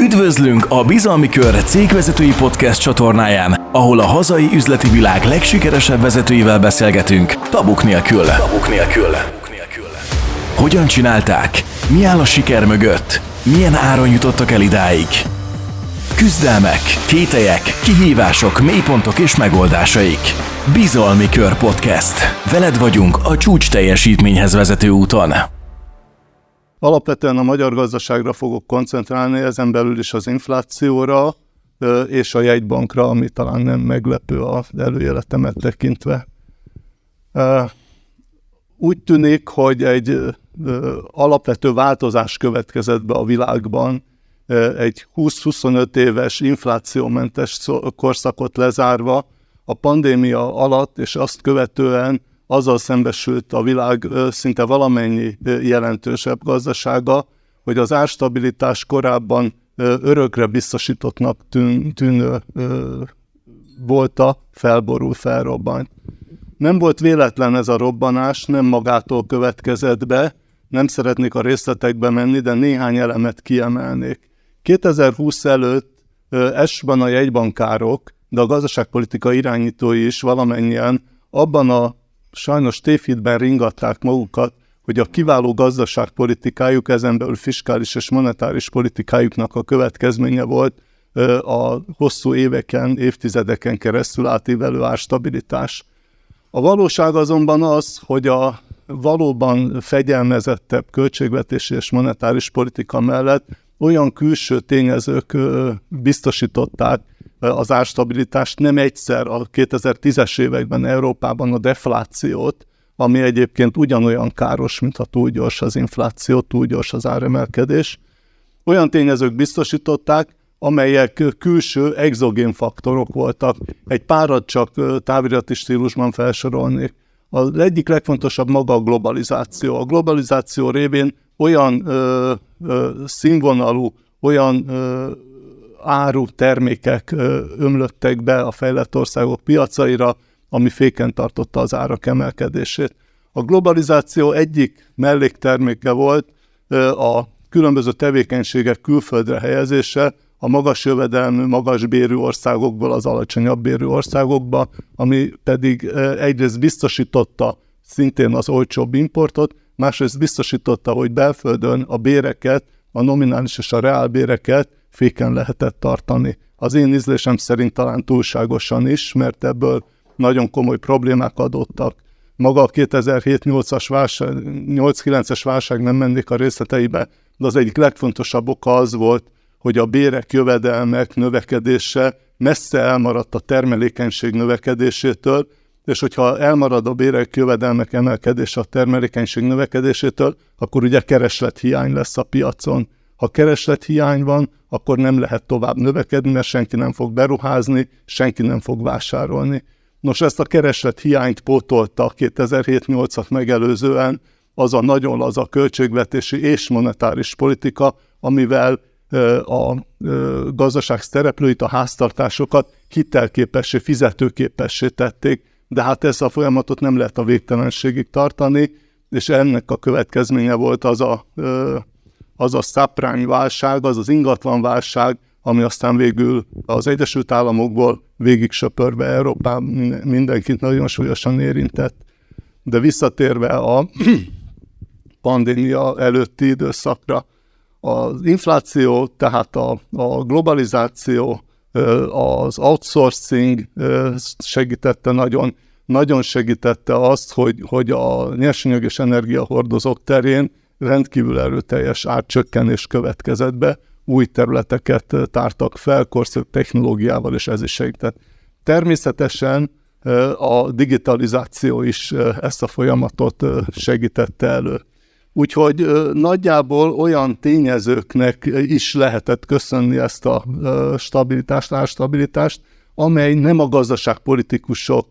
Üdvözlünk a Bizalmi Kör cégvezetői podcast csatornáján, ahol a hazai üzleti világ legsikeresebb vezetőivel beszélgetünk, tabuk nélkül. Tabuk nélkül. Hogyan csinálták? Mi áll a siker mögött? Milyen áron jutottak el idáig? Küzdelmek, kételyek, kihívások, mélypontok és megoldásaik. Bizalmi Kör Podcast. Veled vagyunk a csúcs teljesítményhez vezető úton. Alapvetően a magyar gazdaságra fogok koncentrálni, ezen belül is az inflációra és a jegybankra, ami talán nem meglepő az előéletemet tekintve. Úgy tűnik, hogy egy alapvető változás következett be a világban, egy 20-25 éves inflációmentes korszakot lezárva, a pandémia alatt és azt követően azzal szembesült a világ szinte valamennyi jelentősebb gazdasága, hogy az árstabilitás korábban örökre biztosítottnak tűn, tűnő volt a felborul, felrobbant. Nem volt véletlen ez a robbanás, nem magától következett be, nem szeretnék a részletekbe menni, de néhány elemet kiemelnék. 2020 előtt esben a jegybankárok, de a gazdaságpolitika irányítói is valamennyien abban a sajnos tévhitben ringatták magukat, hogy a kiváló gazdaságpolitikájuk, ezen belül fiskális és monetáris politikájuknak a következménye volt a hosszú éveken, évtizedeken keresztül átívelő árstabilitás. A valóság azonban az, hogy a valóban fegyelmezettebb költségvetési és monetáris politika mellett olyan külső tényezők biztosították az árstabilitást, nem egyszer a 2010-es években Európában a deflációt, ami egyébként ugyanolyan káros, mint ha túl gyors az infláció, túl gyors az áremelkedés. Olyan tényezők biztosították, amelyek külső exogén faktorok voltak. Egy párat csak távirati stílusban felsorolnék. Az egyik legfontosabb maga a globalizáció. A globalizáció révén olyan színvonalú, olyan áru termékek ömlöttek be a fejlett országok piacaira, ami féken tartotta az árak emelkedését. A globalizáció egyik mellékterméke volt a különböző tevékenységek külföldre helyezése, a magas jövedelmű, magas bérű országokból az alacsonyabb bérű országokba, ami pedig egyrészt biztosította szintén az olcsóbb importot, másrészt biztosította, hogy belföldön a béreket, a nominális és a reálbéreket féken lehetett tartani. Az én ízlésem szerint talán túlságosan is, mert ebből nagyon komoly problémák adottak. Maga a 2007-8-as válság, 8-9-es válság nem mennék a részleteibe, de az egyik legfontosabb oka az volt, hogy a bérek, jövedelmek növekedése messze elmaradt a termelékenység növekedésétől, és hogyha elmarad a bérek, jövedelmek emelkedése a termelékenység növekedésétől, akkor ugye kereslethiány lesz a piacon. Ha kereslethiány van, akkor nem lehet tovább növekedni, mert senki nem fog beruházni, senki nem fog vásárolni. Nos, ezt a kereslet hiányt pótolta 2007-8-at megelőzően az a nagyon laza költségvetési és monetáris politika, amivel a gazdaság szereplőit, a háztartásokat hitelképessé, fizetőképessé tették, de hát ezt a folyamatot nem lehet a végtelenségig tartani, és ennek a következménye volt az a, az a szaprány válság, az az ingatlan válság, ami aztán végül az Egyesült Államokból végig söpörve Európán mindenkit nagyon súlyosan érintett. De visszatérve a pandémia előtti időszakra, az infláció, tehát a, a globalizáció, az outsourcing segítette nagyon, nagyon segítette azt, hogy, hogy a nyersanyag és energiahordozók terén rendkívül erőteljes árcsökkenés következett be, új területeket tártak fel, korszerű technológiával, és ez is segített. Természetesen a digitalizáció is ezt a folyamatot segítette elő. Úgyhogy nagyjából olyan tényezőknek is lehetett köszönni ezt a stabilitást, árstabilitást, amely nem a gazdaságpolitikusok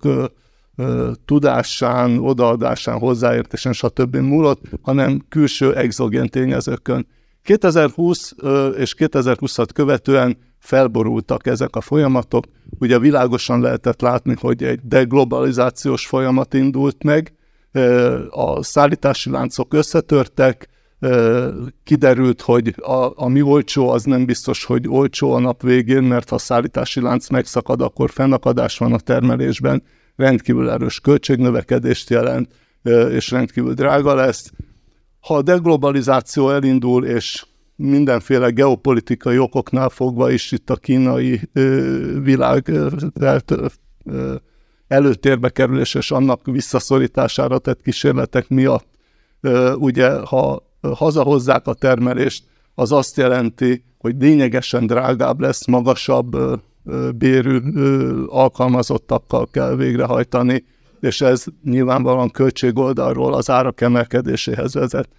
tudásán, odaadásán, hozzáértésen, stb. múlott, hanem külső exogén tényezőkön. 2020 és 2020-at követően felborultak ezek a folyamatok. Ugye világosan lehetett látni, hogy egy deglobalizációs folyamat indult meg, a szállítási láncok összetörtek, kiderült, hogy a, ami olcsó, az nem biztos, hogy olcsó a nap végén, mert ha a szállítási lánc megszakad, akkor fennakadás van a termelésben, rendkívül erős költségnövekedést jelent, és rendkívül drága lesz. Ha a deglobalizáció elindul, és mindenféle geopolitikai okoknál fogva is itt a kínai világ előtérbe kerülés és annak visszaszorítására tett kísérletek miatt, ugye, ha hazahozzák a termelést, az azt jelenti, hogy lényegesen drágább lesz, magasabb bérű alkalmazottakkal kell végrehajtani, és ez nyilvánvalóan költségoldalról az árak emelkedéséhez vezet.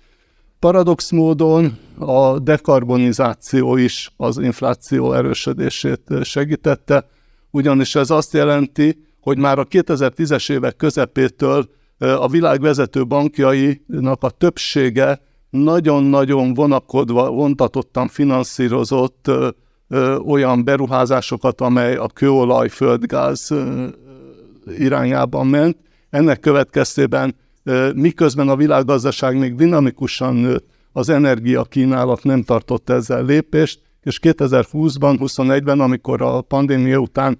Paradox módon a dekarbonizáció is az infláció erősödését segítette, ugyanis ez azt jelenti, hogy már a 2010-es évek közepétől a világ vezető bankjainak a többsége nagyon-nagyon vonakodva, vontatottan finanszírozott olyan beruházásokat, amely a kőolaj, földgáz ö, irányában ment. Ennek következtében miközben a világgazdaság még dinamikusan nőtt, az energiakínálat nem tartott ezzel lépést, és 2020-ban, 21-ben, amikor a pandémia után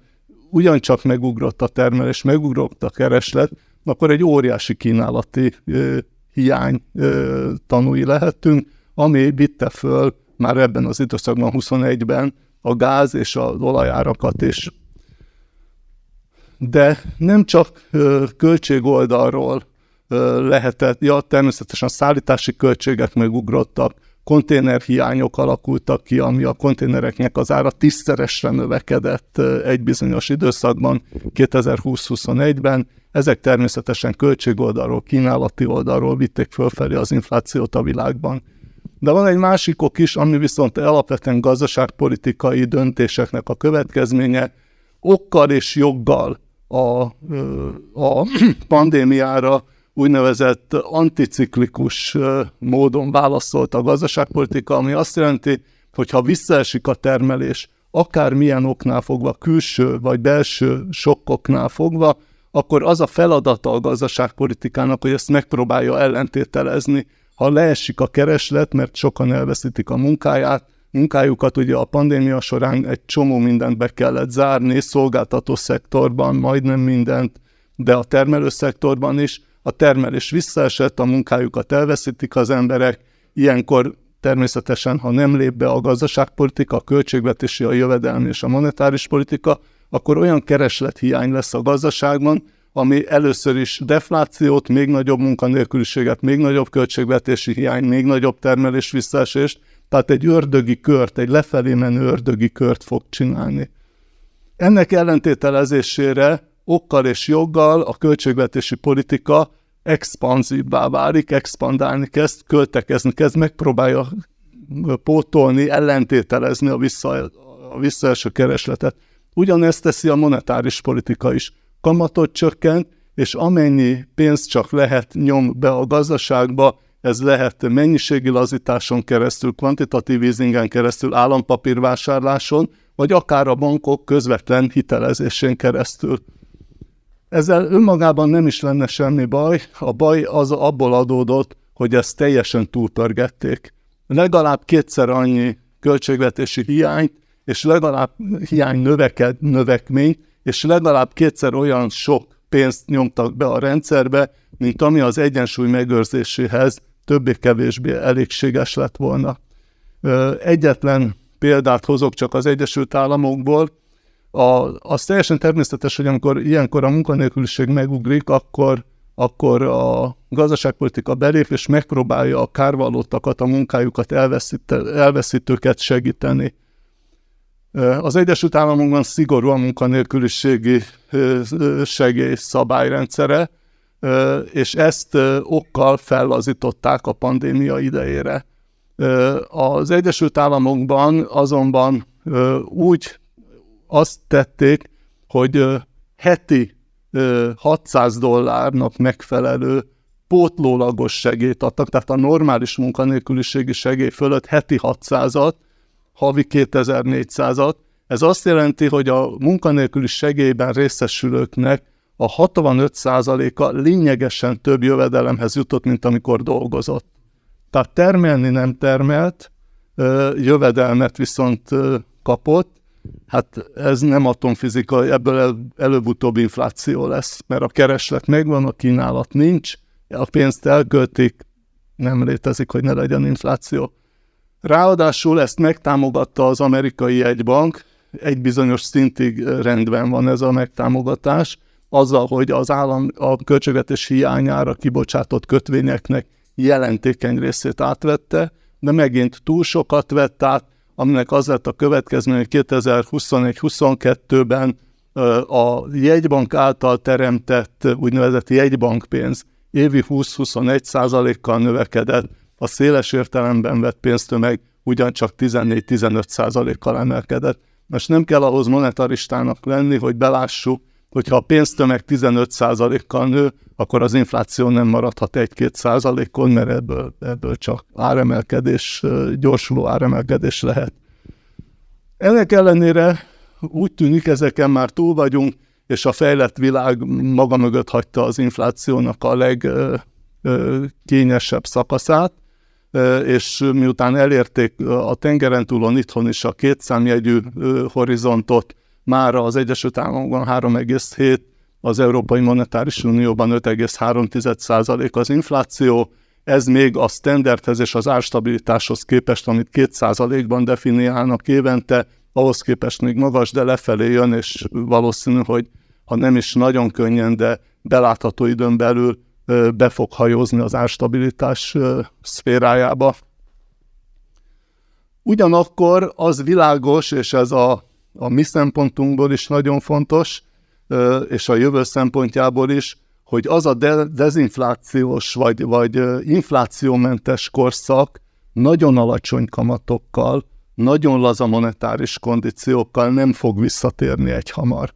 ugyancsak megugrott a termelés, megugrott a kereslet, akkor egy óriási kínálati ö, hiány ö, tanúi lehetünk, ami vitte föl már ebben az időszakban, 21-ben a gáz és az olajárakat is. De nem csak ö, költségoldalról ö, lehetett, ja, természetesen a szállítási költségek megugrottak, konténerhiányok alakultak ki, ami a konténereknek az ára tízszeresre növekedett egy bizonyos időszakban, 2020-21-ben. Ezek természetesen költségoldalról, kínálati oldalról vitték fölfelé az inflációt a világban. De van egy másik ok is, ami viszont alapvetően gazdaságpolitikai döntéseknek a következménye, okkal és joggal a, a pandémiára úgynevezett anticiklikus módon válaszolt a gazdaságpolitika, ami azt jelenti, hogy ha visszaesik a termelés, akár milyen oknál fogva, külső vagy belső sokkoknál fogva, akkor az a feladata a gazdaságpolitikának, hogy ezt megpróbálja ellentételezni. Ha leesik a kereslet, mert sokan elveszítik a munkáját, munkájukat, ugye a pandémia során egy csomó mindent be kellett zárni, szolgáltató szektorban majdnem mindent, de a termelő szektorban is, a termelés visszaesett, a munkájukat elveszítik az emberek, ilyenkor természetesen, ha nem lép be a gazdaságpolitika, a költségvetési, a jövedelmi és a monetáris politika, akkor olyan kereslethiány lesz a gazdaságban, ami először is deflációt, még nagyobb munkanélküliséget, még nagyobb költségvetési hiány, még nagyobb termelés visszaesést, tehát egy ördögi kört, egy lefelé menő ördögi kört fog csinálni. Ennek ellentételezésére okkal és joggal a költségvetési politika expanzívvá válik, expandálni kezd, költekezni kezd, megpróbálja pótolni, ellentételezni a, vissza, a visszaeső keresletet. Ugyanezt teszi a monetáris politika is. Kamatot csökkent, és amennyi pénzt csak lehet nyom be a gazdaságba, ez lehet mennyiségi lazításon keresztül, kvantitatív easingen keresztül, állampapírvásárláson, vagy akár a bankok közvetlen hitelezésén keresztül. Ezzel önmagában nem is lenne semmi baj, a baj az abból adódott, hogy ezt teljesen túlpörgették. Legalább kétszer annyi költségvetési hiányt, és legalább hiány növeked, növekmény, és legalább kétszer olyan sok pénzt nyomtak be a rendszerbe, mint ami az egyensúly megőrzéséhez többé-kevésbé elégséges lett volna. Egyetlen példát hozok csak az Egyesült Államokból, a, az teljesen természetes, hogy amikor ilyenkor a munkanélküliség megugrik, akkor, akkor a gazdaságpolitika belép és megpróbálja a kárvalótakat, a munkájukat elveszítőket segíteni. Az Egyesült Államokban szigorú a munkanélküliségi segély szabályrendszere, és ezt okkal fellazították a pandémia idejére. Az Egyesült Államokban azonban úgy azt tették, hogy heti 600 dollárnak megfelelő pótlólagos segélyt adtak, tehát a normális munkanélküliségi segély fölött heti 600-at, havi 2400-at. Ez azt jelenti, hogy a munkanélküli segélyben részesülőknek a 65%-a lényegesen több jövedelemhez jutott, mint amikor dolgozott. Tehát termelni nem termelt, jövedelmet viszont kapott, hát ez nem atomfizika, ebből előbb-utóbb infláció lesz, mert a kereslet megvan, a kínálat nincs, a pénzt elköltik, nem létezik, hogy ne legyen infláció. Ráadásul ezt megtámogatta az amerikai jegybank, egy bizonyos szintig rendben van ez a megtámogatás, azzal, hogy az állam a költségvetés hiányára kibocsátott kötvényeknek jelentékeny részét átvette, de megint túl sokat vett át, aminek az lett a következmény, hogy 2021-22-ben a jegybank által teremtett úgynevezett jegybankpénz évi 20-21 százalékkal növekedett, a széles értelemben vett pénztömeg ugyancsak 14-15 százalékkal emelkedett. Most nem kell ahhoz monetaristának lenni, hogy belássuk, hogyha a pénztömeg 15%-kal nő, akkor az infláció nem maradhat 1-2 százalékon, mert ebből, ebből csak áremelkedés, gyorsuló áremelkedés lehet. Ennek ellenére úgy tűnik, ezeken már túl vagyunk, és a fejlett világ maga mögött hagyta az inflációnak a legkényesebb szakaszát, és miután elérték a tengeren túlon itthon is a kétszámjegyű horizontot, már az Egyesült Államokban 3,7, az Európai Monetáris Unióban 5,3% az infláció, ez még a standardhez és az árstabilitáshoz képest, amit 2 ban definiálnak évente, ahhoz képest még magas, de lefelé jön, és valószínű, hogy ha nem is nagyon könnyen, de belátható időn belül be fog hajózni az árstabilitás szférájába. Ugyanakkor az világos, és ez a a mi szempontunkból is nagyon fontos, és a jövő szempontjából is, hogy az a de- dezinflációs vagy, vagy inflációmentes korszak nagyon alacsony kamatokkal, nagyon laza monetáris kondíciókkal nem fog visszatérni egy hamar.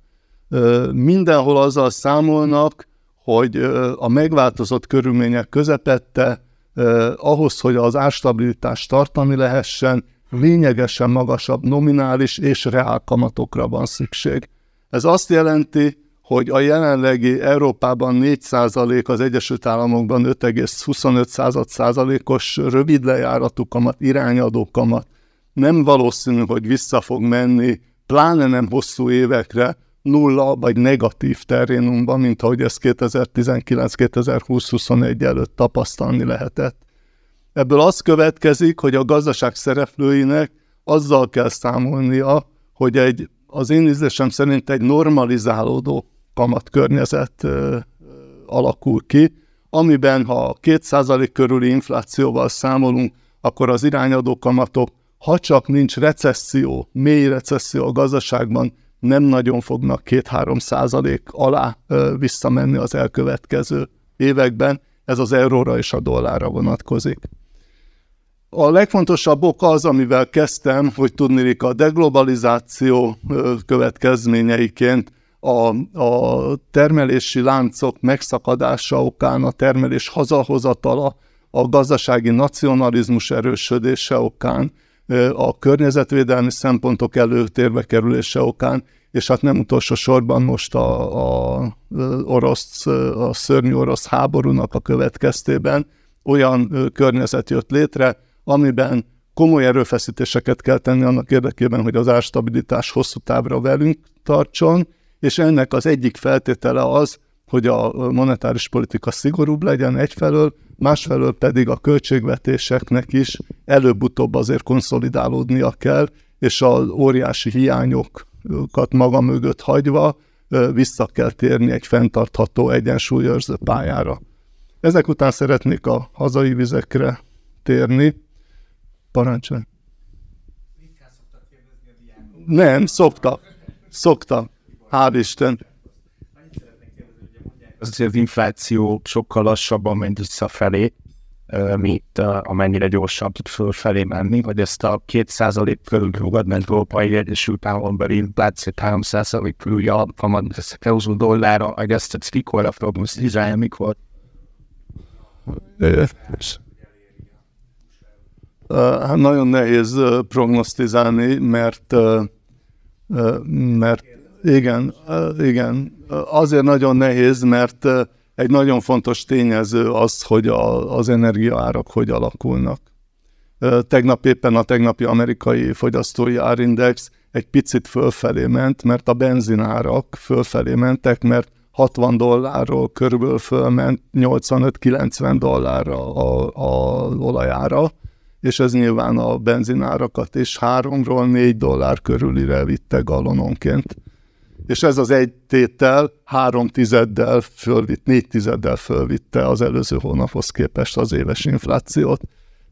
Mindenhol azzal számolnak, hogy a megváltozott körülmények közepette ahhoz, hogy az árstabilitást tartani lehessen, lényegesen magasabb nominális és reál kamatokra van szükség. Ez azt jelenti, hogy a jelenlegi Európában 4% az Egyesült Államokban 5,25 százalékos rövid lejáratú kamat, irányadó kamat nem valószínű, hogy vissza fog menni, pláne nem hosszú évekre, nulla vagy negatív terénumban, mint ahogy ezt 2019-2020-21 előtt tapasztalni lehetett. Ebből az következik, hogy a gazdaság szereplőinek azzal kell számolnia, hogy egy, az én ízlésem szerint egy normalizálódó kamatkörnyezet alakul ki, amiben ha 2% körüli inflációval számolunk, akkor az irányadó kamatok, ha csak nincs recesszió, mély recesszió a gazdaságban, nem nagyon fognak 2-3 százalék alá ö, visszamenni az elkövetkező években. Ez az euróra és a dollárra vonatkozik. A legfontosabb ok az, amivel kezdtem, hogy tudnék a deglobalizáció következményeiként a, a termelési láncok megszakadása okán, a termelés hazahozatala, a gazdasági nacionalizmus erősödése okán, a környezetvédelmi szempontok előtérbe kerülése okán, és hát nem utolsó sorban most a, a, orosz, a szörnyű orosz háborúnak a következtében olyan környezet jött létre, amiben komoly erőfeszítéseket kell tenni annak érdekében, hogy az árstabilitás hosszú távra velünk tartson, és ennek az egyik feltétele az, hogy a monetáris politika szigorúbb legyen egyfelől, másfelől pedig a költségvetéseknek is előbb-utóbb azért konszolidálódnia kell, és az óriási hiányokat maga mögött hagyva vissza kell térni egy fenntartható egyensúlyőrző pályára. Ezek után szeretnék a hazai vizekre térni. Parancsolj. Nem, szoktak. Szoktak. Hál' Isten. Az infláció sokkal lassabban megy visszafelé, mint amennyire gyorsabb tud fölfelé menni, hogy ezt a 2% körül rugad, mert Európai Egyesült Államokban inflációt 3% körül kamat a euró dollárra, hogy ezt a mikorra prognosztizálja, mikor? Hát nagyon nehéz prognosztizálni, mert, mert igen, igen, azért nagyon nehéz, mert egy nagyon fontos tényező az, hogy a, az energiaárak hogy alakulnak. Tegnap éppen a tegnapi amerikai fogyasztói árindex egy picit fölfelé ment, mert a benzinárak fölfelé mentek, mert 60 dollárról körülbelül fölment 85-90 dollárra a, olajára, és ez nyilván a benzinárakat is 3-ról 4 dollár körülire vitte galononként. És ez az egy tétel három tizeddel fölvitt, négy tizeddel fölvitte az előző hónaphoz képest az éves inflációt.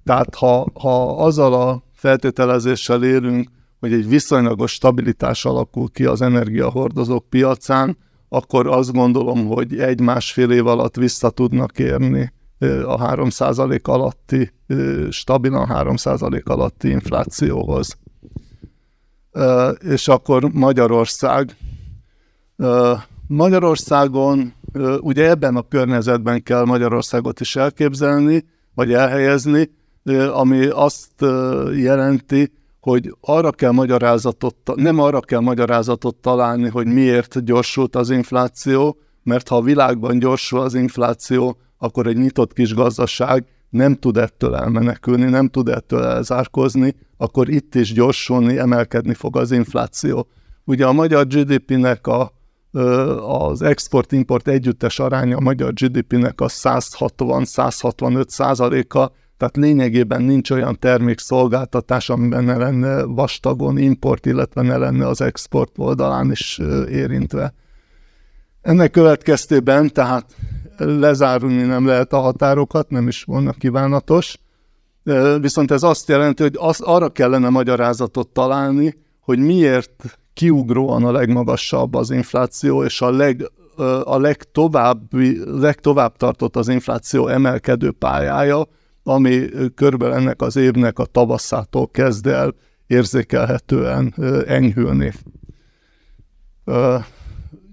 Tehát ha, ha azzal a feltételezéssel élünk, hogy egy viszonylagos stabilitás alakul ki az energiahordozók piacán, akkor azt gondolom, hogy egy-másfél év alatt vissza tudnak érni a 3% alatti, stabilan 3% alatti inflációhoz. És akkor Magyarország. Magyarországon, ugye ebben a környezetben kell Magyarországot is elképzelni, vagy elhelyezni, ami azt jelenti, hogy arra kell magyarázatot, nem arra kell magyarázatot találni, hogy miért gyorsult az infláció, mert ha a világban gyorsul az infláció, akkor egy nyitott kis gazdaság nem tud ettől elmenekülni, nem tud ettől elzárkozni, akkor itt is gyorsulni, emelkedni fog az infláció. Ugye a magyar GDP-nek a, az export-import együttes aránya a magyar GDP-nek a 160-165 százaléka, tehát lényegében nincs olyan termékszolgáltatás, amiben ne lenne vastagon import, illetve ne lenne az export oldalán is érintve. Ennek következtében tehát lezárulni nem lehet a határokat, nem is volna kívánatos, viszont ez azt jelenti, hogy az, arra kellene magyarázatot találni, hogy miért kiugróan a legmagasabb az infláció, és a, leg, a legtovább, legtovább tartott az infláció emelkedő pályája, ami körülbelül ennek az évnek a tavaszától kezd el érzékelhetően enyhülni.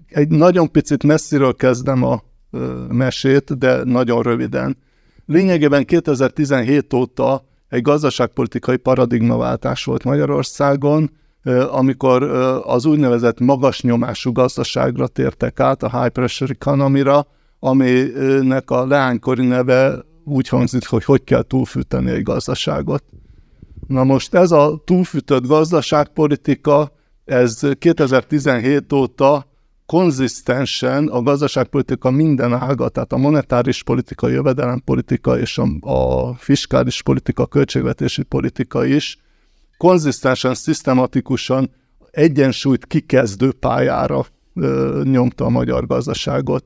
Egy nagyon picit messziről kezdem a mesét, de nagyon röviden. Lényegében 2017 óta egy gazdaságpolitikai paradigmaváltás volt Magyarországon, amikor az úgynevezett magas nyomású gazdaságra tértek át, a high pressure economy-ra, aminek a leánykori neve úgy hangzik, hogy hogy kell túlfűteni egy gazdaságot. Na most ez a túlfűtött gazdaságpolitika, ez 2017 óta konzisztensen a gazdaságpolitika minden ága, tehát a monetáris politika, a jövedelempolitika és a, a fiskális politika, a költségvetési politika is konzisztensen, szisztematikusan egyensúlyt kikezdő pályára ö, nyomta a magyar gazdaságot.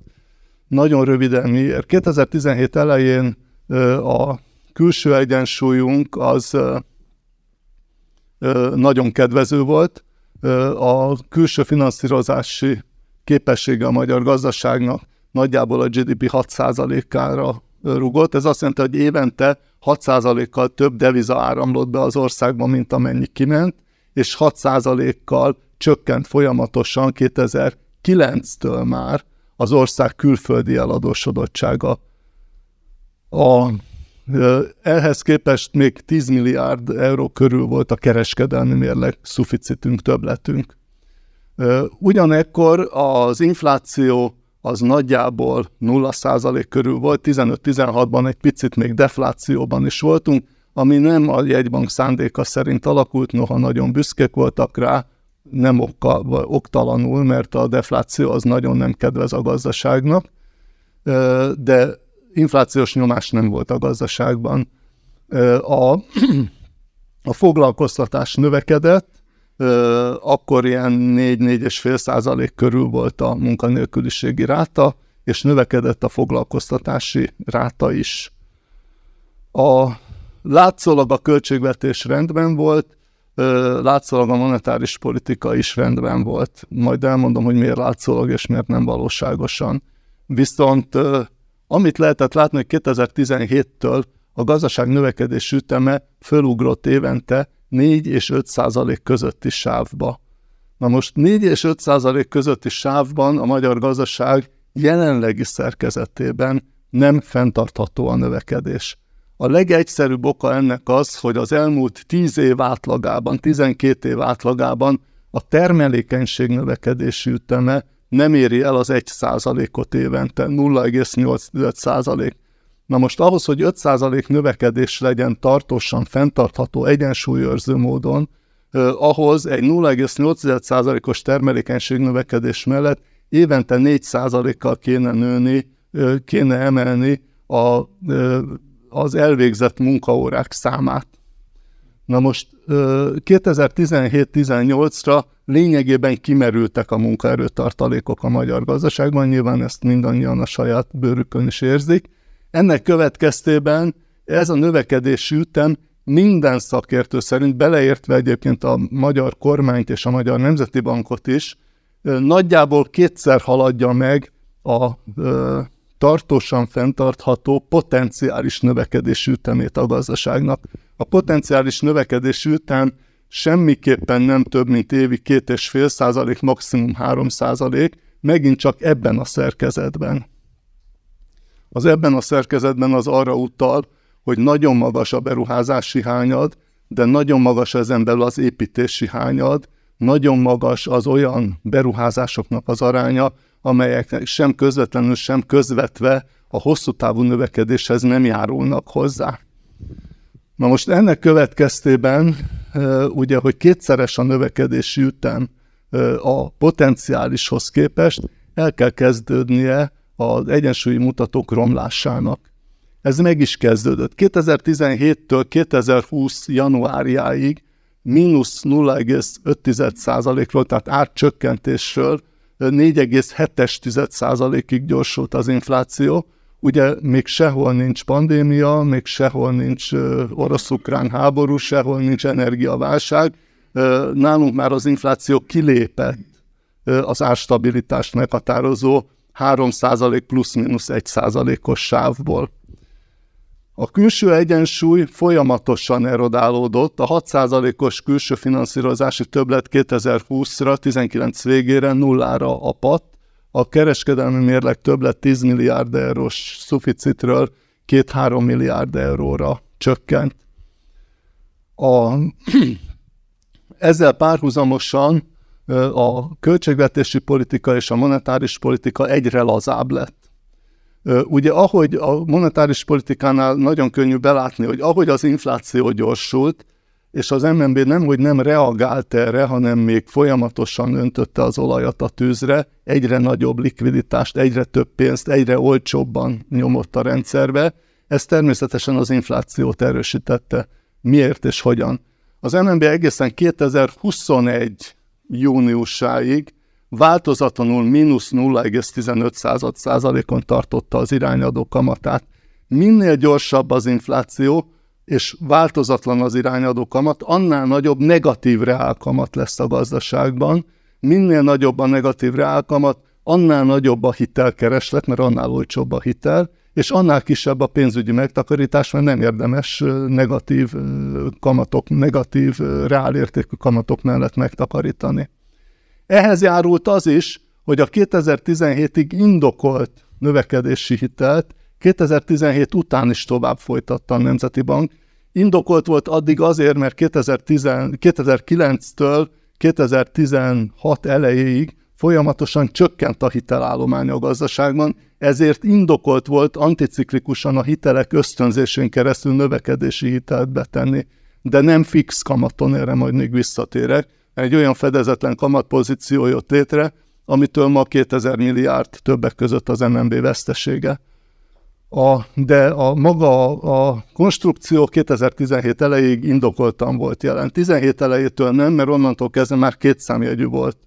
Nagyon röviden miért? 2017 elején ö, a külső egyensúlyunk az ö, nagyon kedvező volt. A külső finanszírozási képessége a magyar gazdaságnak nagyjából a GDP 6%-ára rugott. Ez azt jelenti, hogy évente 6%-kal több deviza áramlott be az országba, mint amennyi kiment, és 6%-kal csökkent folyamatosan 2009-től már az ország külföldi eladósodottsága. A, ehhez képest még 10 milliárd euró körül volt a kereskedelmi mérleg szuficitünk, többletünk. Ugyanekkor az infláció az nagyjából 0% körül volt, 15-16-ban egy picit még deflációban is voltunk, ami nem a jegybank szándéka szerint alakult, noha nagyon büszkék voltak rá, nem okka, oktalanul, mert a defláció az nagyon nem kedvez a gazdaságnak, de inflációs nyomás nem volt a gazdaságban. A, a foglalkoztatás növekedett, akkor ilyen 4-4,5 százalék körül volt a munkanélküliségi ráta, és növekedett a foglalkoztatási ráta is. A látszólag a költségvetés rendben volt, látszólag a monetáris politika is rendben volt. Majd elmondom, hogy miért látszólag és miért nem valóságosan. Viszont amit lehetett látni, hogy 2017-től a gazdaság növekedés üteme fölugrott évente 4 és 5 százalék közötti sávba. Na most 4 és 5 százalék közötti sávban a magyar gazdaság jelenlegi szerkezetében nem fenntartható a növekedés. A legegyszerűbb oka ennek az, hogy az elmúlt 10 év átlagában, 12 év átlagában a termelékenység növekedési üteme nem éri el az 1 ot évente, 0,8 százalék. Na most ahhoz, hogy 5 százalék növekedés legyen tartósan, fenntartható, egyensúlyőrző módon, ahhoz egy 0,8 százalékos termelékenység növekedés mellett évente 4 százalékkal kéne nőni, kéne emelni a, az elvégzett munkaórák számát. Na most 2017-18-ra lényegében kimerültek a munkaerőtartalékok a magyar gazdaságban, nyilván ezt mindannyian a saját bőrükön is érzik. Ennek következtében ez a növekedési ütem minden szakértő szerint, beleértve egyébként a magyar kormányt és a Magyar Nemzeti Bankot is, nagyjából kétszer haladja meg a tartósan fenntartható potenciális növekedési ütemét a gazdaságnak. A potenciális növekedési ütem semmiképpen nem több, mint évi két és fél százalék, maximum három százalék, megint csak ebben a szerkezetben. Az ebben a szerkezetben az arra utal, hogy nagyon magas a beruházási hányad, de nagyon magas ezen belül az építési hányad, nagyon magas az olyan beruházásoknak az aránya, amelyek sem közvetlenül, sem közvetve a hosszú távú növekedéshez nem járulnak hozzá. Na most ennek következtében, ugye, hogy kétszeres a növekedési ütem a potenciálishoz képest, el kell kezdődnie az egyensúlyi mutatók romlásának. Ez meg is kezdődött. 2017-től 2020 januárjáig mínusz 0,5%-ról, tehát árcsökkentésről 4,7%-ig gyorsult az infláció. Ugye még sehol nincs pandémia, még sehol nincs orosz-ukrán háború, sehol nincs energiaválság. Nálunk már az infláció kilépett az árstabilitást meghatározó 3% plusz-minusz 1%-os sávból. A külső egyensúly folyamatosan erodálódott, a 6%-os külső finanszírozási többlet 2020-ra, 19 végére nullára apadt, a kereskedelmi mérleg többlet 10 milliárd eurós szuficitről 2-3 milliárd euróra csökkent. A, ezzel párhuzamosan a költségvetési politika és a monetáris politika egyre lazább lett. Ugye ahogy a monetáris politikánál nagyon könnyű belátni, hogy ahogy az infláció gyorsult, és az MNB nem, hogy nem reagált erre, hanem még folyamatosan öntötte az olajat a tűzre, egyre nagyobb likviditást, egyre több pénzt, egyre olcsóbban nyomott a rendszerbe. Ez természetesen az inflációt erősítette. Miért és hogyan? Az MNB egészen 2021 júniusáig változatlanul mínusz 0,15 százalékon tartotta az irányadó kamatát. Minél gyorsabb az infláció, és változatlan az irányadó kamat, annál nagyobb negatív reálkamat lesz a gazdaságban. Minél nagyobb a negatív reálkamat, annál nagyobb a hitelkereslet, mert annál olcsóbb a hitel, és annál kisebb a pénzügyi megtakarítás, mert nem érdemes negatív kamatok, negatív reálértékű kamatok mellett megtakarítani. Ehhez járult az is, hogy a 2017-ig indokolt növekedési hitelt 2017 után is tovább folytatta a Nemzeti Bank. Indokolt volt addig azért, mert 2009-től 2016 elejéig folyamatosan csökkent a hitelállomány a gazdaságban, ezért indokolt volt anticiklikusan a hitelek ösztönzésén keresztül növekedési hitelt betenni, de nem fix kamaton, erre majd még visszatérek egy olyan fedezetlen kamatpozíció jött létre, amitől ma 2000 milliárd többek között az MNB vesztesége. A, de a maga a konstrukció 2017 elejéig indokoltan volt jelen. 17 elejétől nem, mert onnantól kezdve már két számjegyű volt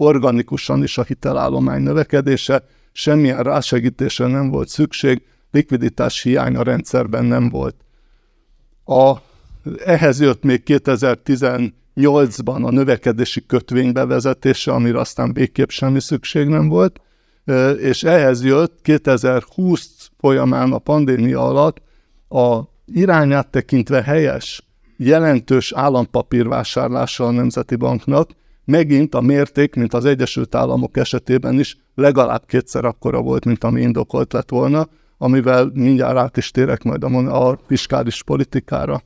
organikusan is a hitelállomány növekedése, semmilyen rásegítésre nem volt szükség, likviditás hiány a rendszerben nem volt. A, ehhez jött még 2010 2008-ban a növekedési kötvény bevezetése, amire aztán végképp semmi szükség nem volt, és ehhez jött 2020 folyamán a pandémia alatt a irányát tekintve helyes, jelentős állampapírvásárlása a Nemzeti Banknak, megint a mérték, mint az Egyesült Államok esetében is legalább kétszer akkora volt, mint ami indokolt lett volna, amivel mindjárt át is térek majd a, a fiskális politikára.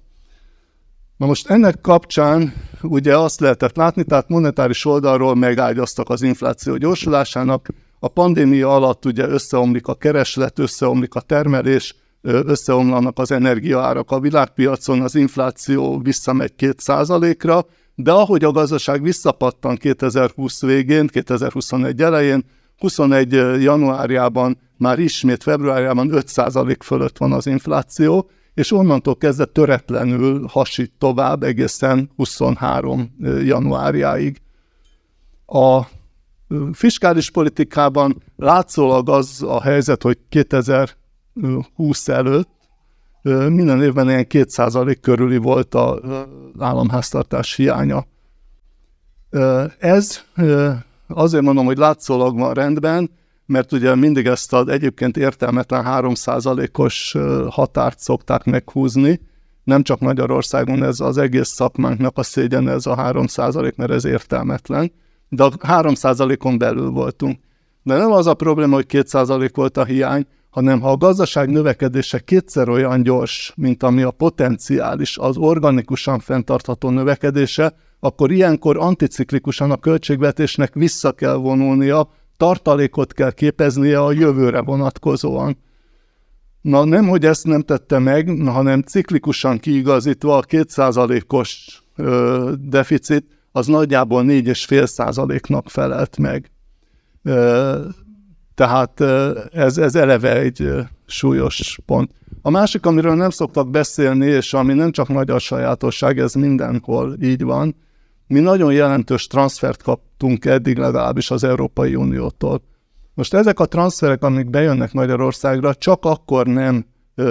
Na most ennek kapcsán ugye azt lehetett látni, tehát monetáris oldalról megágyaztak az infláció gyorsulásának, a pandémia alatt ugye összeomlik a kereslet, összeomlik a termelés, összeomlanak az energiaárak a világpiacon, az infláció visszamegy 2%-ra, de ahogy a gazdaság visszapattan 2020 végén, 2021 elején, 21 januárjában, már ismét februárjában 5% fölött van az infláció, és onnantól kezdve töretlenül hasít tovább egészen 23 januárjáig. A fiskális politikában látszólag az a helyzet, hogy 2020 előtt minden évben ilyen 2% körüli volt az államháztartás hiánya. Ez azért mondom, hogy látszólag van rendben, mert ugye mindig ezt az egyébként értelmetlen 3%-os határt szokták meghúzni, nem csak Magyarországon, ez az egész szakmánknak a szégyen ez a 3%, mert ez értelmetlen, de a 3%-on belül voltunk. De nem az a probléma, hogy 2% volt a hiány, hanem ha a gazdaság növekedése kétszer olyan gyors, mint ami a potenciális, az organikusan fenntartható növekedése, akkor ilyenkor anticiklikusan a költségvetésnek vissza kell vonulnia, tartalékot kell képeznie a jövőre vonatkozóan. Na nem, hogy ezt nem tette meg, hanem ciklikusan kiigazítva a 2%-os deficit, az nagyjából 4,5%-nak felelt meg. Ö, tehát ez, ez eleve egy súlyos pont. A másik, amiről nem szoktak beszélni, és ami nem csak magyar sajátosság, ez mindenhol így van, mi nagyon jelentős transfert kaptunk eddig legalábbis az Európai Uniótól. Most ezek a transferek, amik bejönnek Magyarországra, csak akkor nem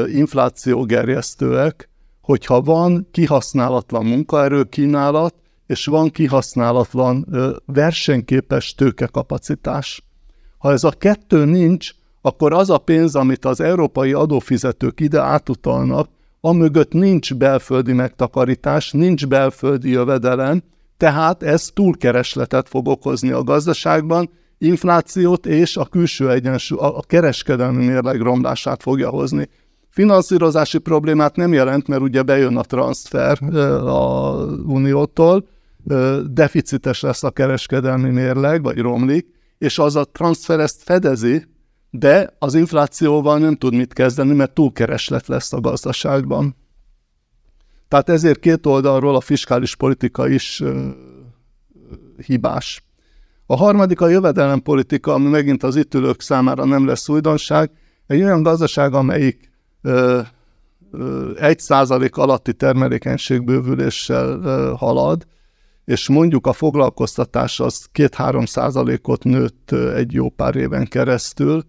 inflációgerjesztőek, hogyha van kihasználatlan munkaerő kínálat, és van kihasználatlan versenyképes tőkekapacitás. Ha ez a kettő nincs, akkor az a pénz, amit az európai adófizetők ide átutalnak, amögött nincs belföldi megtakarítás, nincs belföldi jövedelem, tehát ez túlkeresletet fog okozni a gazdaságban, inflációt és a külső egyensúly, a kereskedelmi mérleg romlását fogja hozni. Finanszírozási problémát nem jelent, mert ugye bejön a transfer a Uniótól, deficites lesz a kereskedelmi mérleg, vagy romlik, és az a transfer ezt fedezi, de az inflációval nem tud mit kezdeni, mert túlkereslet lesz a gazdaságban. Tehát ezért két oldalról a fiskális politika is ö, hibás. A harmadik a jövedelempolitika, ami megint az itt ülők számára nem lesz újdonság. Egy olyan gazdaság, amelyik egy százalék alatti termelékenységbővüléssel halad, és mondjuk a foglalkoztatás az 2-3 százalékot nőtt egy jó pár éven keresztül,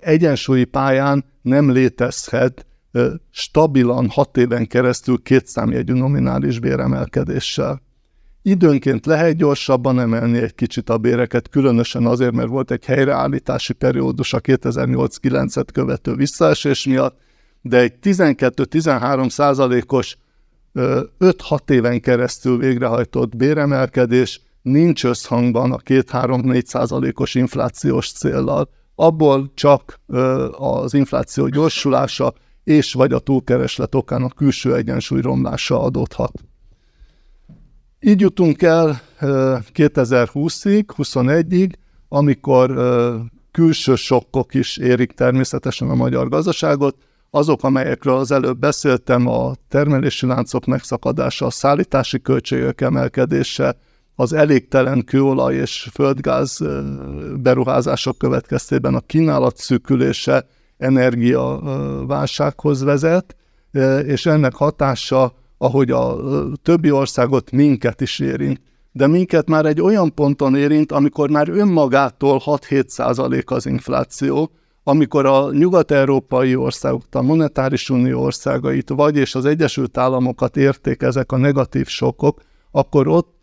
egyensúlyi pályán nem létezhet stabilan hat éven keresztül két számjegyű nominális béremelkedéssel. Időnként lehet gyorsabban emelni egy kicsit a béreket, különösen azért, mert volt egy helyreállítási periódus a 2008-9-et követő visszaesés miatt, de egy 12-13 százalékos 5-6 éven keresztül végrehajtott béremelkedés nincs összhangban a 2-3-4 százalékos inflációs céllal. Abból csak az infláció gyorsulása és vagy a túlkereslet okán a külső egyensúly romlása adódhat. Így jutunk el 2020-ig, 21-ig, amikor külső sokkok is érik természetesen a magyar gazdaságot, azok, amelyekről az előbb beszéltem, a termelési láncok megszakadása, a szállítási költségek emelkedése, az elégtelen kőolaj és földgáz beruházások következtében a kínálat szűkülése energiaválsághoz vezet, és ennek hatása, ahogy a többi országot minket is érint, de minket már egy olyan ponton érint, amikor már önmagától 6-7 százalék az infláció, amikor a nyugat-európai országok, a monetáris unió országait, vagy és az Egyesült Államokat érték ezek a negatív sokok, akkor ott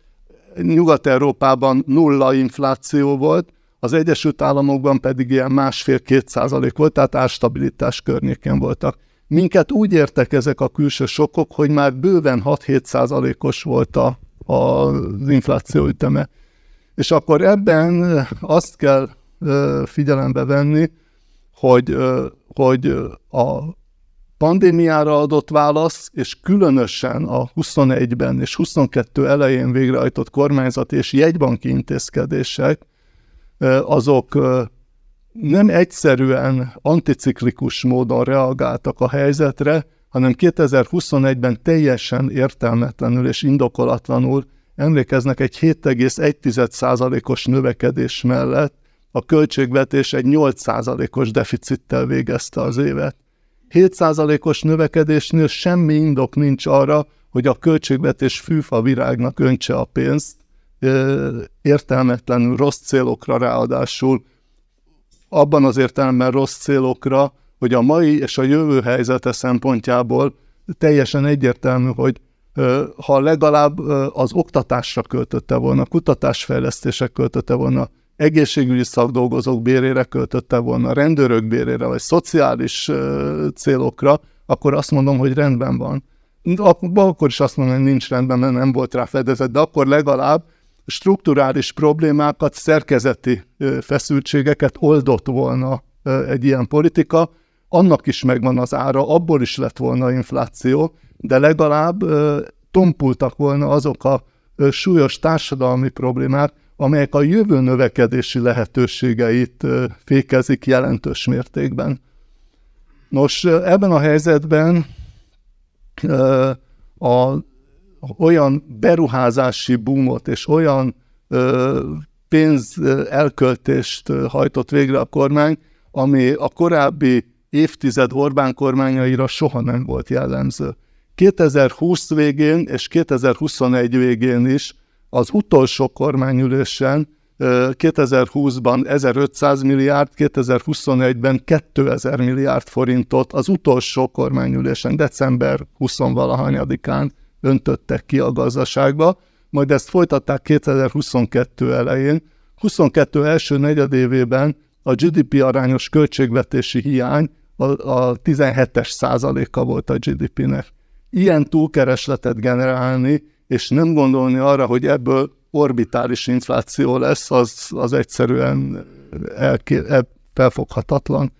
Nyugat-Európában nulla infláció volt, az Egyesült Államokban pedig ilyen másfél-két százalék volt, tehát árstabilitás környéken voltak. Minket úgy értek ezek a külső sokok, hogy már bőven 6-7 százalékos volt a, a, az infláció üteme. És akkor ebben azt kell figyelembe venni, hogy, hogy a pandémiára adott válasz, és különösen a 21-ben és 22 elején végrehajtott kormányzat és jegybanki intézkedések, azok nem egyszerűen anticiklikus módon reagáltak a helyzetre, hanem 2021-ben teljesen értelmetlenül és indokolatlanul emlékeznek egy 7,1%-os növekedés mellett a költségvetés egy 8%-os deficittel végezte az évet. 7%-os növekedésnél semmi indok nincs arra, hogy a költségvetés fűfa virágnak öntse a pénzt, értelmetlenül rossz célokra ráadásul, abban az értelemben rossz célokra, hogy a mai és a jövő helyzete szempontjából teljesen egyértelmű, hogy ha legalább az oktatásra költötte volna, kutatásfejlesztések költötte volna, egészségügyi szakdolgozók bérére költötte volna, rendőrök bérére, vagy szociális célokra, akkor azt mondom, hogy rendben van. Akkor is azt mondom, hogy nincs rendben, mert nem volt rá fedezet, de akkor legalább strukturális problémákat, szerkezeti feszültségeket oldott volna egy ilyen politika, annak is megvan az ára, abból is lett volna infláció, de legalább tompultak volna azok a súlyos társadalmi problémák, amelyek a jövő növekedési lehetőségeit fékezik jelentős mértékben. Nos, ebben a helyzetben a, olyan beruházási boomot és olyan pénz elköltést hajtott végre a kormány, ami a korábbi évtized Orbán kormányaira soha nem volt jellemző. 2020 végén és 2021 végén is az utolsó kormányülésen 2020-ban 1500 milliárd, 2021-ben 2000 milliárd forintot az utolsó kormányülésen, december 20-valahanyadikán öntöttek ki a gazdaságba, majd ezt folytatták 2022 elején. 22 első negyedévében a GDP arányos költségvetési hiány a, a 17-es százaléka volt a GDP-nek. Ilyen túlkeresletet generálni, és nem gondolni arra, hogy ebből orbitális infláció lesz, az, az egyszerűen elké, felfoghatatlan.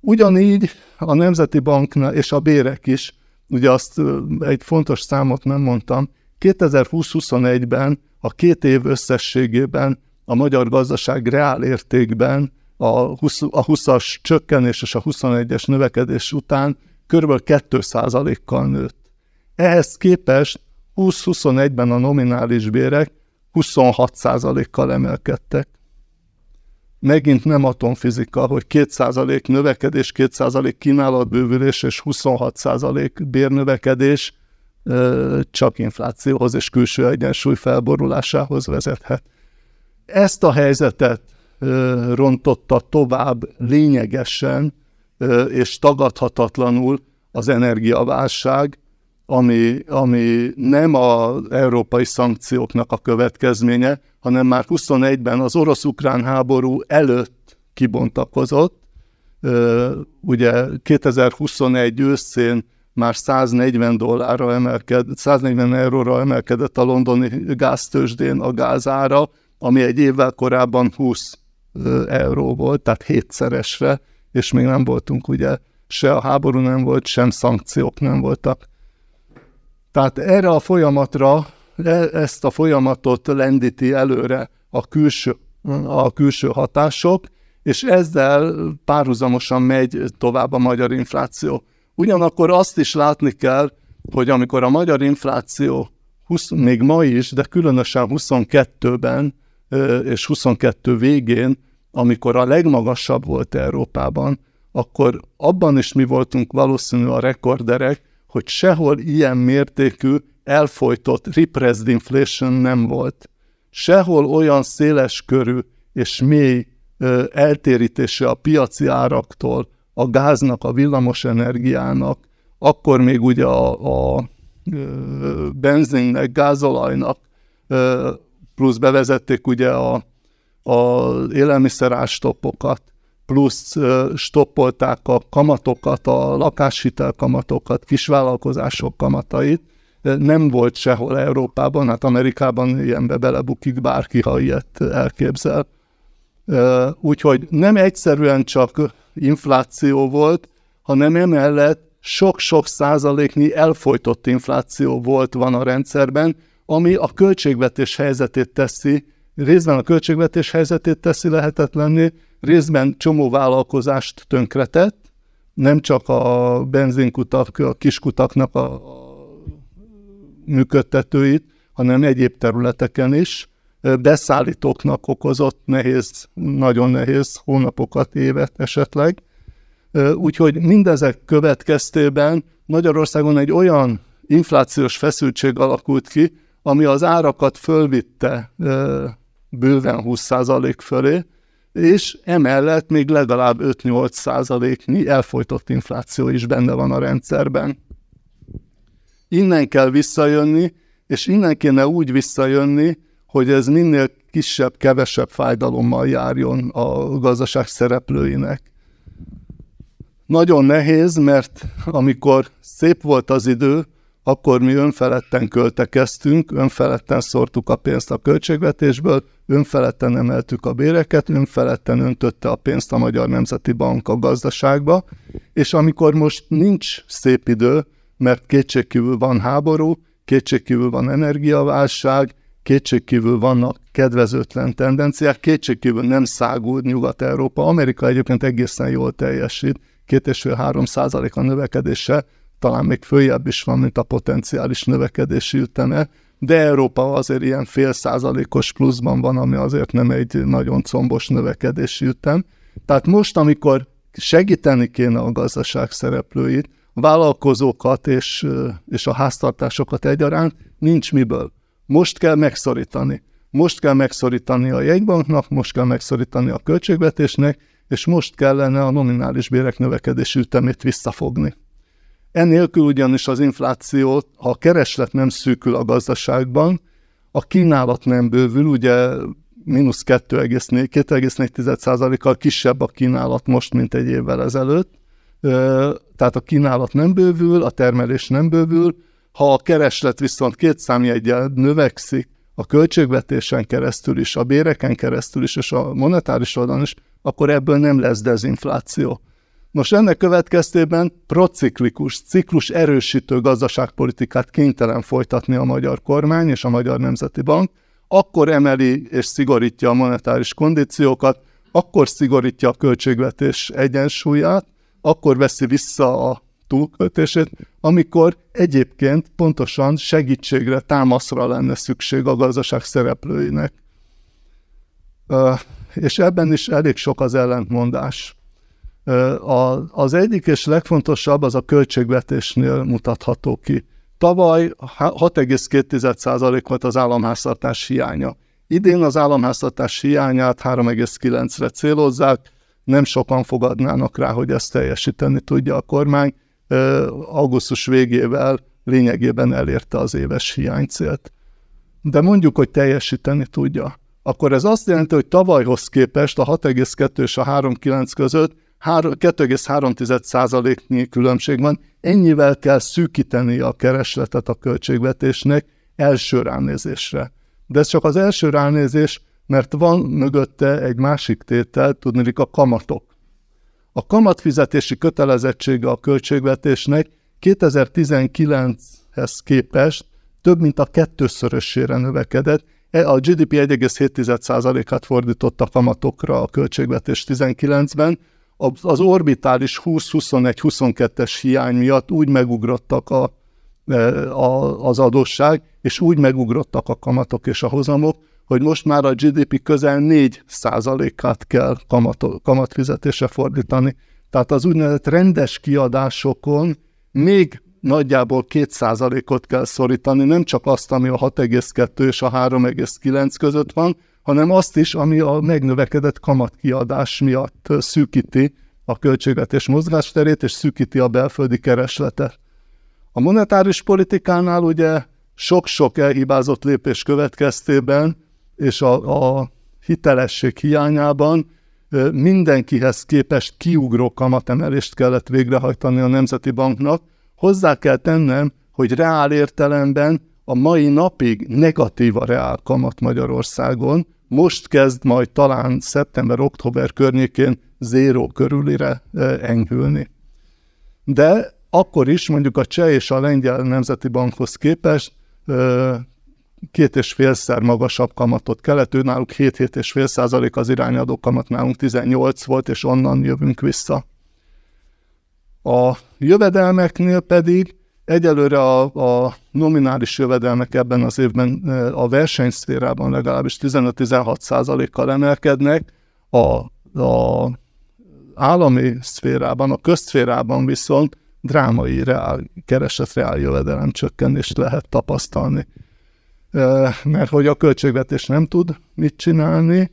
Ugyanígy a Nemzeti Banknál és a bérek is, ugye azt egy fontos számot nem mondtam, 2020-21-ben a két év összességében a magyar gazdaság reál értékben a, 20, a 20-as csökkenés és a 21-es növekedés után kb. 2%-kal nőtt. Ehhez képest 20-21-ben a nominális bérek 26%-kal emelkedtek. Megint nem atomfizika, hogy 2% növekedés, 2% kínálatbővülés és 26% bérnövekedés csak inflációhoz és külső egyensúly felborulásához vezethet. Ezt a helyzetet rontotta tovább lényegesen és tagadhatatlanul az energiaválság, ami, ami nem az európai szankcióknak a következménye, hanem már 21-ben az orosz-ukrán háború előtt kibontakozott. Ugye 2021 őszén már 140 dollárra emelkedett, 140 euróra emelkedett a londoni gáztősdén a gázára, ami egy évvel korábban 20 euró volt, tehát hétszeresre, és még nem voltunk ugye, se a háború nem volt, sem szankciók nem voltak. Tehát erre a folyamatra, ezt a folyamatot lendíti előre a külső, a külső hatások, és ezzel párhuzamosan megy tovább a magyar infláció. Ugyanakkor azt is látni kell, hogy amikor a magyar infláció 20, még ma is, de különösen 22-ben és 22 végén, amikor a legmagasabb volt Európában, akkor abban is mi voltunk valószínű a rekorderek, hogy sehol ilyen mértékű elfolytott repressed inflation nem volt. Sehol olyan széles körű és mély ö, eltérítése a piaci áraktól, a gáznak, a villamos energiának, akkor még ugye a, a ö, benzinnek, gázolajnak, ö, plusz bevezették ugye a, a élelmiszerástoppokat, plusz stoppolták a kamatokat, a lakáshitel kamatokat, kisvállalkozások kamatait. Nem volt sehol Európában, hát Amerikában ilyenbe belebukik bárki, ha ilyet elképzel. Úgyhogy nem egyszerűen csak infláció volt, hanem emellett sok-sok százaléknyi elfolytott infláció volt van a rendszerben, ami a költségvetés helyzetét teszi, részben a költségvetés helyzetét teszi lehetetlenné, részben csomó vállalkozást tönkretett, nem csak a benzinkutak, a kiskutaknak a működtetőit, hanem egyéb területeken is. Beszállítóknak okozott nehéz, nagyon nehéz hónapokat, évet esetleg. Úgyhogy mindezek következtében Magyarországon egy olyan inflációs feszültség alakult ki, ami az árakat fölvitte bőven 20% fölé, és emellett még legalább 5-8 százaléknyi elfolytott infláció is benne van a rendszerben. Innen kell visszajönni, és innen kéne úgy visszajönni, hogy ez minél kisebb, kevesebb fájdalommal járjon a gazdaság szereplőinek. Nagyon nehéz, mert amikor szép volt az idő, akkor mi önfeledten költekeztünk, önfeledten szórtuk a pénzt a költségvetésből, önfeledten emeltük a béreket, önfeledten öntötte a pénzt a Magyar Nemzeti Bank a gazdaságba, és amikor most nincs szép idő, mert kétségkívül van háború, kétségkívül van energiaválság, kétségkívül vannak kedvezőtlen tendenciák, kétségkívül nem szágul Nyugat-Európa. Amerika egyébként egészen jól teljesít, két és fél három százalék a növekedése, talán még följebb is van, mint a potenciális növekedési üteme, de Európa azért ilyen fél százalékos pluszban van, ami azért nem egy nagyon combos növekedési ütem. Tehát most, amikor segíteni kéne a gazdaság szereplőit, a vállalkozókat és, és a háztartásokat egyaránt, nincs miből. Most kell megszorítani. Most kell megszorítani a jegybanknak, most kell megszorítani a költségvetésnek, és most kellene a nominális bérek növekedési ütemét visszafogni. Ennélkül ugyanis az infláció, ha a kereslet nem szűkül a gazdaságban, a kínálat nem bővül, ugye mínusz 2,4-kal kisebb a kínálat most, mint egy évvel ezelőtt, tehát a kínálat nem bővül, a termelés nem bővül, ha a kereslet viszont két számjegyel növekszik, a költségvetésen keresztül is, a béreken keresztül is, és a monetáris oldalon is, akkor ebből nem lesz dezinfláció. Nos, ennek következtében prociklikus, ciklus erősítő gazdaságpolitikát kénytelen folytatni a magyar kormány és a Magyar Nemzeti Bank, akkor emeli és szigorítja a monetáris kondíciókat, akkor szigorítja a költségvetés egyensúlyát, akkor veszi vissza a túlköltését, amikor egyébként pontosan segítségre, támaszra lenne szükség a gazdaság szereplőinek. És ebben is elég sok az ellentmondás. Az egyik és legfontosabb az a költségvetésnél mutatható ki. Tavaly 6,2% volt az államháztartás hiánya. Idén az államháztartás hiányát 3,9-re célozzák, nem sokan fogadnának rá, hogy ezt teljesíteni tudja a kormány. Augusztus végével lényegében elérte az éves hiánycélt. De mondjuk, hogy teljesíteni tudja. Akkor ez azt jelenti, hogy tavalyhoz képest a 6,2 és a 3,9 között 2,3%-nyi különbség van. Ennyivel kell szűkíteni a keresletet a költségvetésnek első ránézésre. De ez csak az első ránézés, mert van mögötte egy másik tétel, tudni a kamatok. A kamatfizetési kötelezettsége a költségvetésnek 2019-hez képest több mint a kettőszörösére növekedett. E, a GDP 1,7%-át fordított a kamatokra a költségvetés 19-ben, az orbitális 20-21-22-es hiány miatt úgy megugrottak a, e, a, az adósság, és úgy megugrottak a kamatok és a hozamok, hogy most már a GDP közel 4 át kell kamat, kamatfizetésre fordítani. Tehát az úgynevezett rendes kiadásokon még nagyjából 2 ot kell szorítani, nem csak azt, ami a 6,2 és a 3,9 között van, hanem azt is, ami a megnövekedett kamatkiadás miatt szűkíti a költségvetés mozgásterét, és szűkíti a belföldi keresletet. A monetáris politikánál ugye sok-sok elhibázott lépés következtében és a, a hitelesség hiányában mindenkihez képest kiugró kamatemelést kellett végrehajtani a Nemzeti Banknak. Hozzá kell tennem, hogy reál értelemben a mai napig negatív a reál kamat Magyarországon, most kezd majd talán szeptember-október környékén zéró körülire enyhülni. de akkor is mondjuk a cseh és a lengyel nemzeti bankhoz képest két és félszer magasabb kamatot kellett, ő náluk 7-7 és fél százalék az irányadó kamat, nálunk 18 volt, és onnan jövünk vissza. A jövedelmeknél pedig egyelőre a, a nominális jövedelmek ebben az évben a versenyszférában legalábbis 15-16 százalékkal emelkednek, a, a állami szférában, a közszférában viszont drámai reál, keresett reál jövedelem csökkenést lehet tapasztalni. Mert hogy a költségvetés nem tud mit csinálni,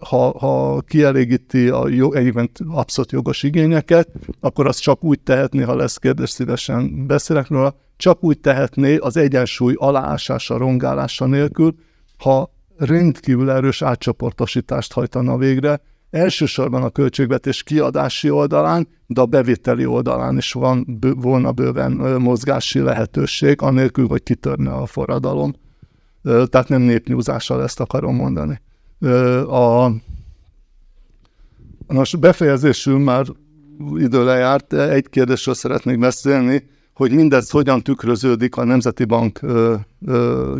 ha, ha kielégíti a jó, egyébként abszolút jogos igényeket, akkor azt csak úgy tehetné, ha lesz kérdés, szívesen beszélek róla, csak úgy tehetné az egyensúly aláásása, rongálása nélkül, ha rendkívül erős átcsoportosítást hajtana végre, elsősorban a költségvetés kiadási oldalán, de a bevételi oldalán is van, bő, volna bőven mozgási lehetőség, anélkül, hogy kitörne a forradalom. Tehát nem népnyúzással ezt akarom mondani. A, most befejezésül már idő lejárt, egy kérdésről szeretnék beszélni, hogy mindez hogyan tükröződik a Nemzeti Bank ö,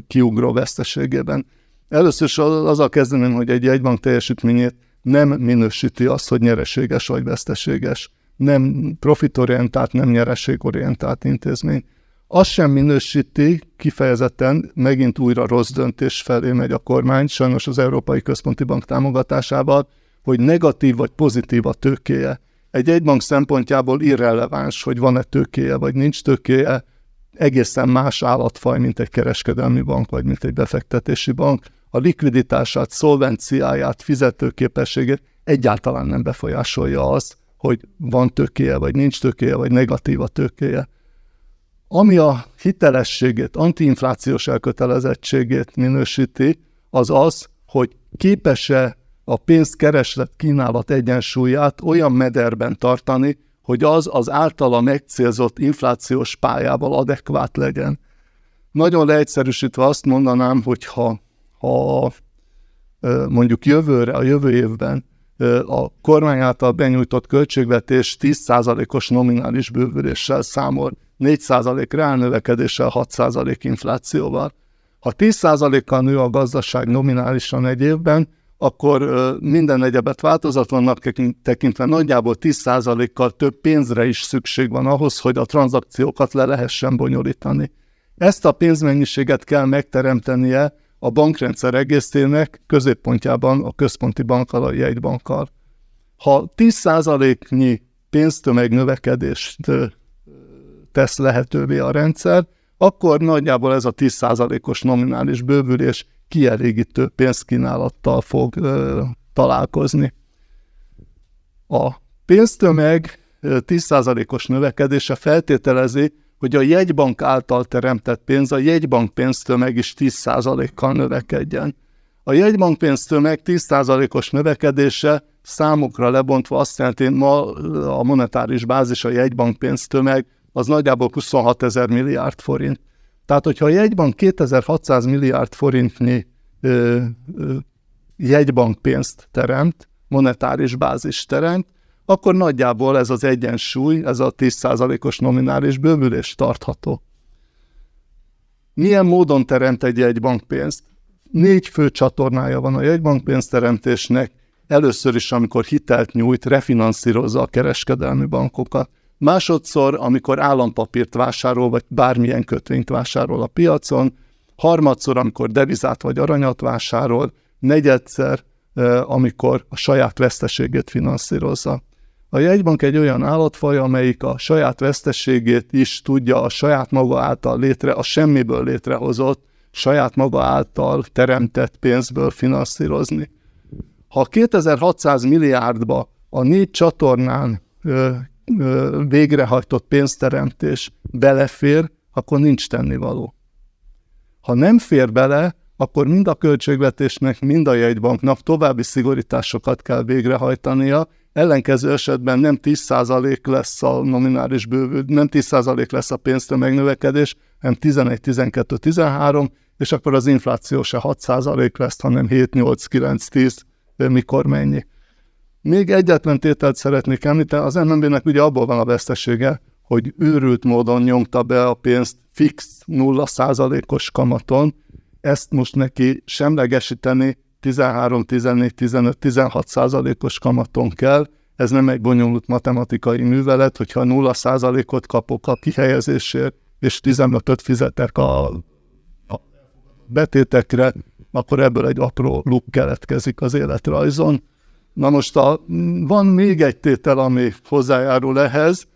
kiugró veszteségében. Először is azzal kezdeném, hogy egy jegybank teljesítményét nem minősíti azt, hogy nyereséges vagy veszteséges. Nem profitorientált, nem nyereségorientált intézmény. Azt sem minősíti, kifejezetten megint újra rossz döntés felé megy a kormány, sajnos az Európai Központi Bank támogatásával, hogy negatív vagy pozitív a tőkéje. Egy egybank szempontjából irreleváns, hogy van-e tőkéje vagy nincs tőkéje, egészen más állatfaj, mint egy kereskedelmi bank, vagy mint egy befektetési bank a likviditását, szolvenciáját, fizetőképességét egyáltalán nem befolyásolja az, hogy van tökéje, vagy nincs tökéje, vagy negatív a tökéje. Ami a hitelességét, antiinflációs elkötelezettségét minősíti, az az, hogy képes-e a pénzkereslet kínálat egyensúlyát olyan mederben tartani, hogy az az általa megcélzott inflációs pályával adekvát legyen. Nagyon leegyszerűsítve azt mondanám, hogy ha ha mondjuk jövőre, a jövő évben a kormány által benyújtott költségvetés 10%-os nominális bővüléssel számol, 4% reálnövekedéssel, 6% inflációval. Ha 10%-kal nő a gazdaság nominálisan egy évben, akkor minden egyebet változatlannak tekintve nagyjából 10%-kal több pénzre is szükség van ahhoz, hogy a tranzakciókat le lehessen bonyolítani. Ezt a pénzmennyiséget kell megteremtenie a bankrendszer egészének középpontjában a központi bankkal, a jegybankkal. Ha 10%-nyi pénztömeg növekedést tesz lehetővé a rendszer, akkor nagyjából ez a 10%-os nominális bővülés kielégítő pénzkínálattal fog ö, találkozni. A pénztömeg 10%-os növekedése feltételezi, hogy a jegybank által teremtett pénz, a jegybank pénztömeg is 10%-kal növekedjen. A jegybank pénztömeg 10%-os növekedése számukra lebontva azt jelenti, ma a monetáris bázis, a jegybank pénztömeg az nagyjából 26 ezer milliárd forint. Tehát, hogyha a jegybank 2600 milliárd forintnyi ö, ö, jegybank pénzt teremt, monetáris bázis teremt, akkor nagyjából ez az egyensúly, ez a 10%-os nominális bővülés tartható. Milyen módon teremt egy jegybankpénzt? Négy fő csatornája van a jegybankpénzteremtésnek. Először is, amikor hitelt nyújt, refinanszírozza a kereskedelmi bankokat. Másodszor, amikor állampapírt vásárol, vagy bármilyen kötvényt vásárol a piacon. Harmadszor, amikor devizát vagy aranyat vásárol. Negyedszer, amikor a saját veszteségét finanszírozza. A jegybank egy olyan állatfaj, amelyik a saját vesztességét is tudja a saját maga által létre, a semmiből létrehozott, saját maga által teremtett pénzből finanszírozni. Ha 2600 milliárdba a négy csatornán végrehajtott pénzteremtés belefér, akkor nincs tennivaló. Ha nem fér bele, akkor mind a költségvetésnek, mind a jegybanknak további szigorításokat kell végrehajtania, Ellenkező esetben nem 10% lesz a nominális bővül, nem 10% lesz a pénztömeg növekedés, hanem 11, 12, 13, és akkor az infláció se 6% lesz, hanem 7, 8, 9, 10, mikor mennyi. Még egyetlen tételt szeretnék említeni, az MNB-nek ugye abból van a vesztesége, hogy őrült módon nyomta be a pénzt fix 0%-os kamaton, ezt most neki semlegesíteni 13, 14, 15, 16 százalékos kamaton kell, ez nem egy bonyolult matematikai művelet, hogyha 0 százalékot kapok a kihelyezésért, és 15-öt fizetek a, a betétekre, akkor ebből egy apró luk keletkezik az életrajzon. Na most a, van még egy tétel, ami hozzájárul ehhez,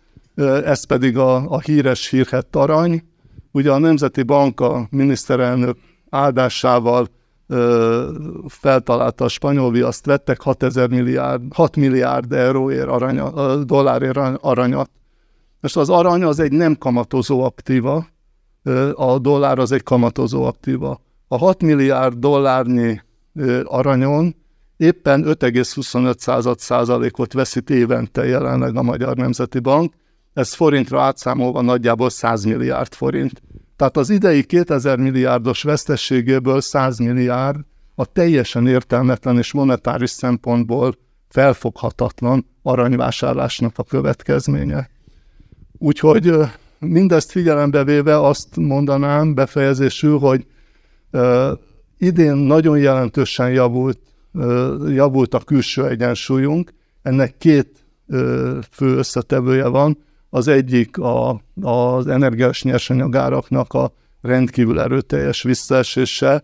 ez pedig a, a híres hírhett arany. Ugye a Nemzeti Bank a miniszterelnök áldásával ö, feltalálta a spanyol viaszt, vettek 6, milliárd, 6 milliárd euróért aranya, dollárért aranyat. Most az arany az egy nem kamatozó aktíva, a dollár az egy kamatozó aktíva. A 6 milliárd dollárnyi aranyon éppen 5,25 százalékot veszít évente jelenleg a Magyar Nemzeti Bank, ez forintra átszámolva nagyjából 100 milliárd forint. Tehát az idei 2000 milliárdos vesztességéből 100 milliárd a teljesen értelmetlen és monetáris szempontból felfoghatatlan aranyvásárlásnak a következménye. Úgyhogy mindezt figyelembe véve azt mondanám befejezésül, hogy idén nagyon jelentősen javult, javult a külső egyensúlyunk. Ennek két fő összetevője van. Az egyik a, az energiás nyersanyagáraknak a rendkívül erőteljes visszaesése.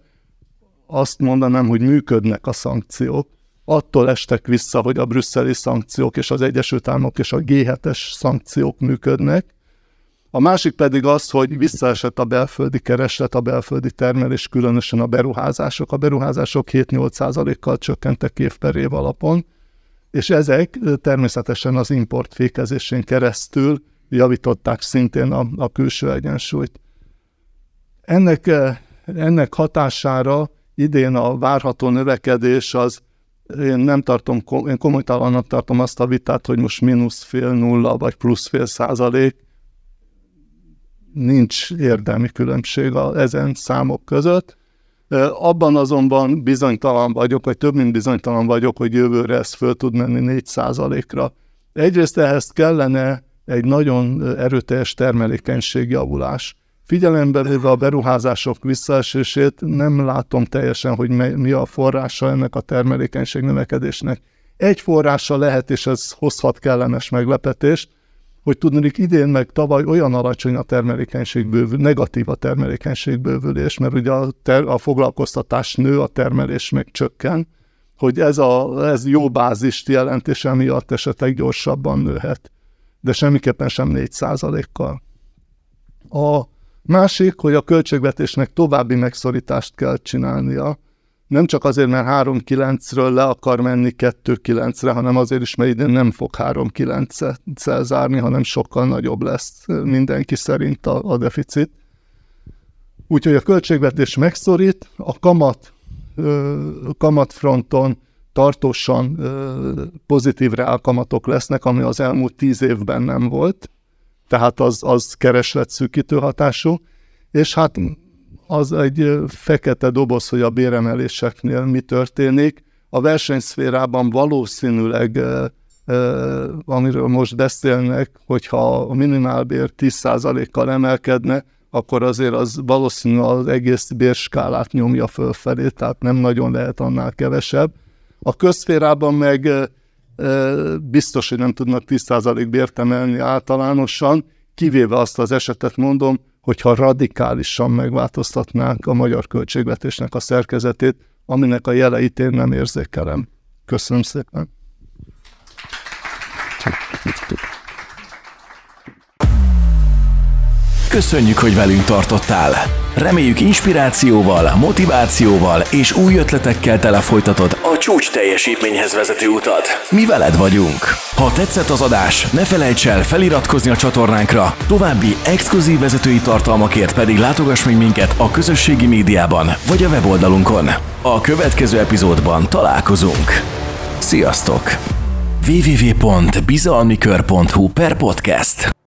Azt mondanám, hogy működnek a szankciók. Attól estek vissza, hogy a brüsszeli szankciók és az Egyesült Államok és a G7-es szankciók működnek. A másik pedig az, hogy visszaesett a belföldi kereslet, a belföldi termelés, különösen a beruházások. A beruházások 7-8%-kal csökkentek év per év alapon és ezek természetesen az import fékezésén keresztül javították szintén a, a külső egyensúlyt. Ennek, ennek hatására idén a várható növekedés az, én nem tartom, én komolytalannak tartom azt a vitát, hogy most mínusz fél nulla vagy plusz fél százalék, nincs érdemi különbség a, ezen számok között. Abban azonban bizonytalan vagyok, vagy több mint bizonytalan vagyok, hogy jövőre ez föl tud menni 4%-ra. Egyrészt ehhez kellene egy nagyon erőteljes termelékenységjavulás. Figyelembe véve a beruházások visszaesését, nem látom teljesen, hogy mi a forrása ennek a termelékenység növekedésnek. Egy forrása lehet, és ez hozhat kellemes meglepetést, hogy tudnék idén meg tavaly olyan alacsony a termelékenységbővül, negatív a termelékenységbővülés, mert ugye a, ter, a foglalkoztatás nő, a termelés meg csökken, hogy ez, a, ez jó bázist jelent, és emiatt esetleg gyorsabban nőhet, de semmiképpen sem 4 kal A másik, hogy a költségvetésnek további megszorítást kell csinálnia, nem csak azért, mert 3-9-ről le akar menni 2-9-re, hanem azért is, mert idén nem fog 3-9-szel zárni, hanem sokkal nagyobb lesz mindenki szerint a, a deficit. Úgyhogy a költségvetés megszorít, a kamat, kamatfronton tartósan pozitív reálkamatok lesznek, ami az elmúlt tíz évben nem volt, tehát az, az kereslet szűkítő hatású, és hát az egy fekete doboz, hogy a béremeléseknél mi történik. A versenyszférában valószínűleg, amiről most beszélnek, hogyha a minimálbér 10%-kal emelkedne, akkor azért az valószínűleg az egész bérskálát nyomja fölfelé, tehát nem nagyon lehet annál kevesebb. A közszférában meg biztos, hogy nem tudnak 10% bért emelni általánosan, kivéve azt az esetet mondom, hogyha radikálisan megváltoztatnánk a magyar költségvetésnek a szerkezetét, aminek a jeleit én nem érzékelem. Köszönöm szépen. Köszönjük, hogy velünk tartottál! Reméljük inspirációval, motivációval és új ötletekkel tele folytatod a csúcs teljesítményhez vezető utat. Mi veled vagyunk! Ha tetszett az adás, ne felejts el feliratkozni a csatornánkra, további exkluzív vezetői tartalmakért pedig látogass meg minket a közösségi médiában vagy a weboldalunkon. A következő epizódban találkozunk. Sziasztok! www.bizalmikör.hu per podcast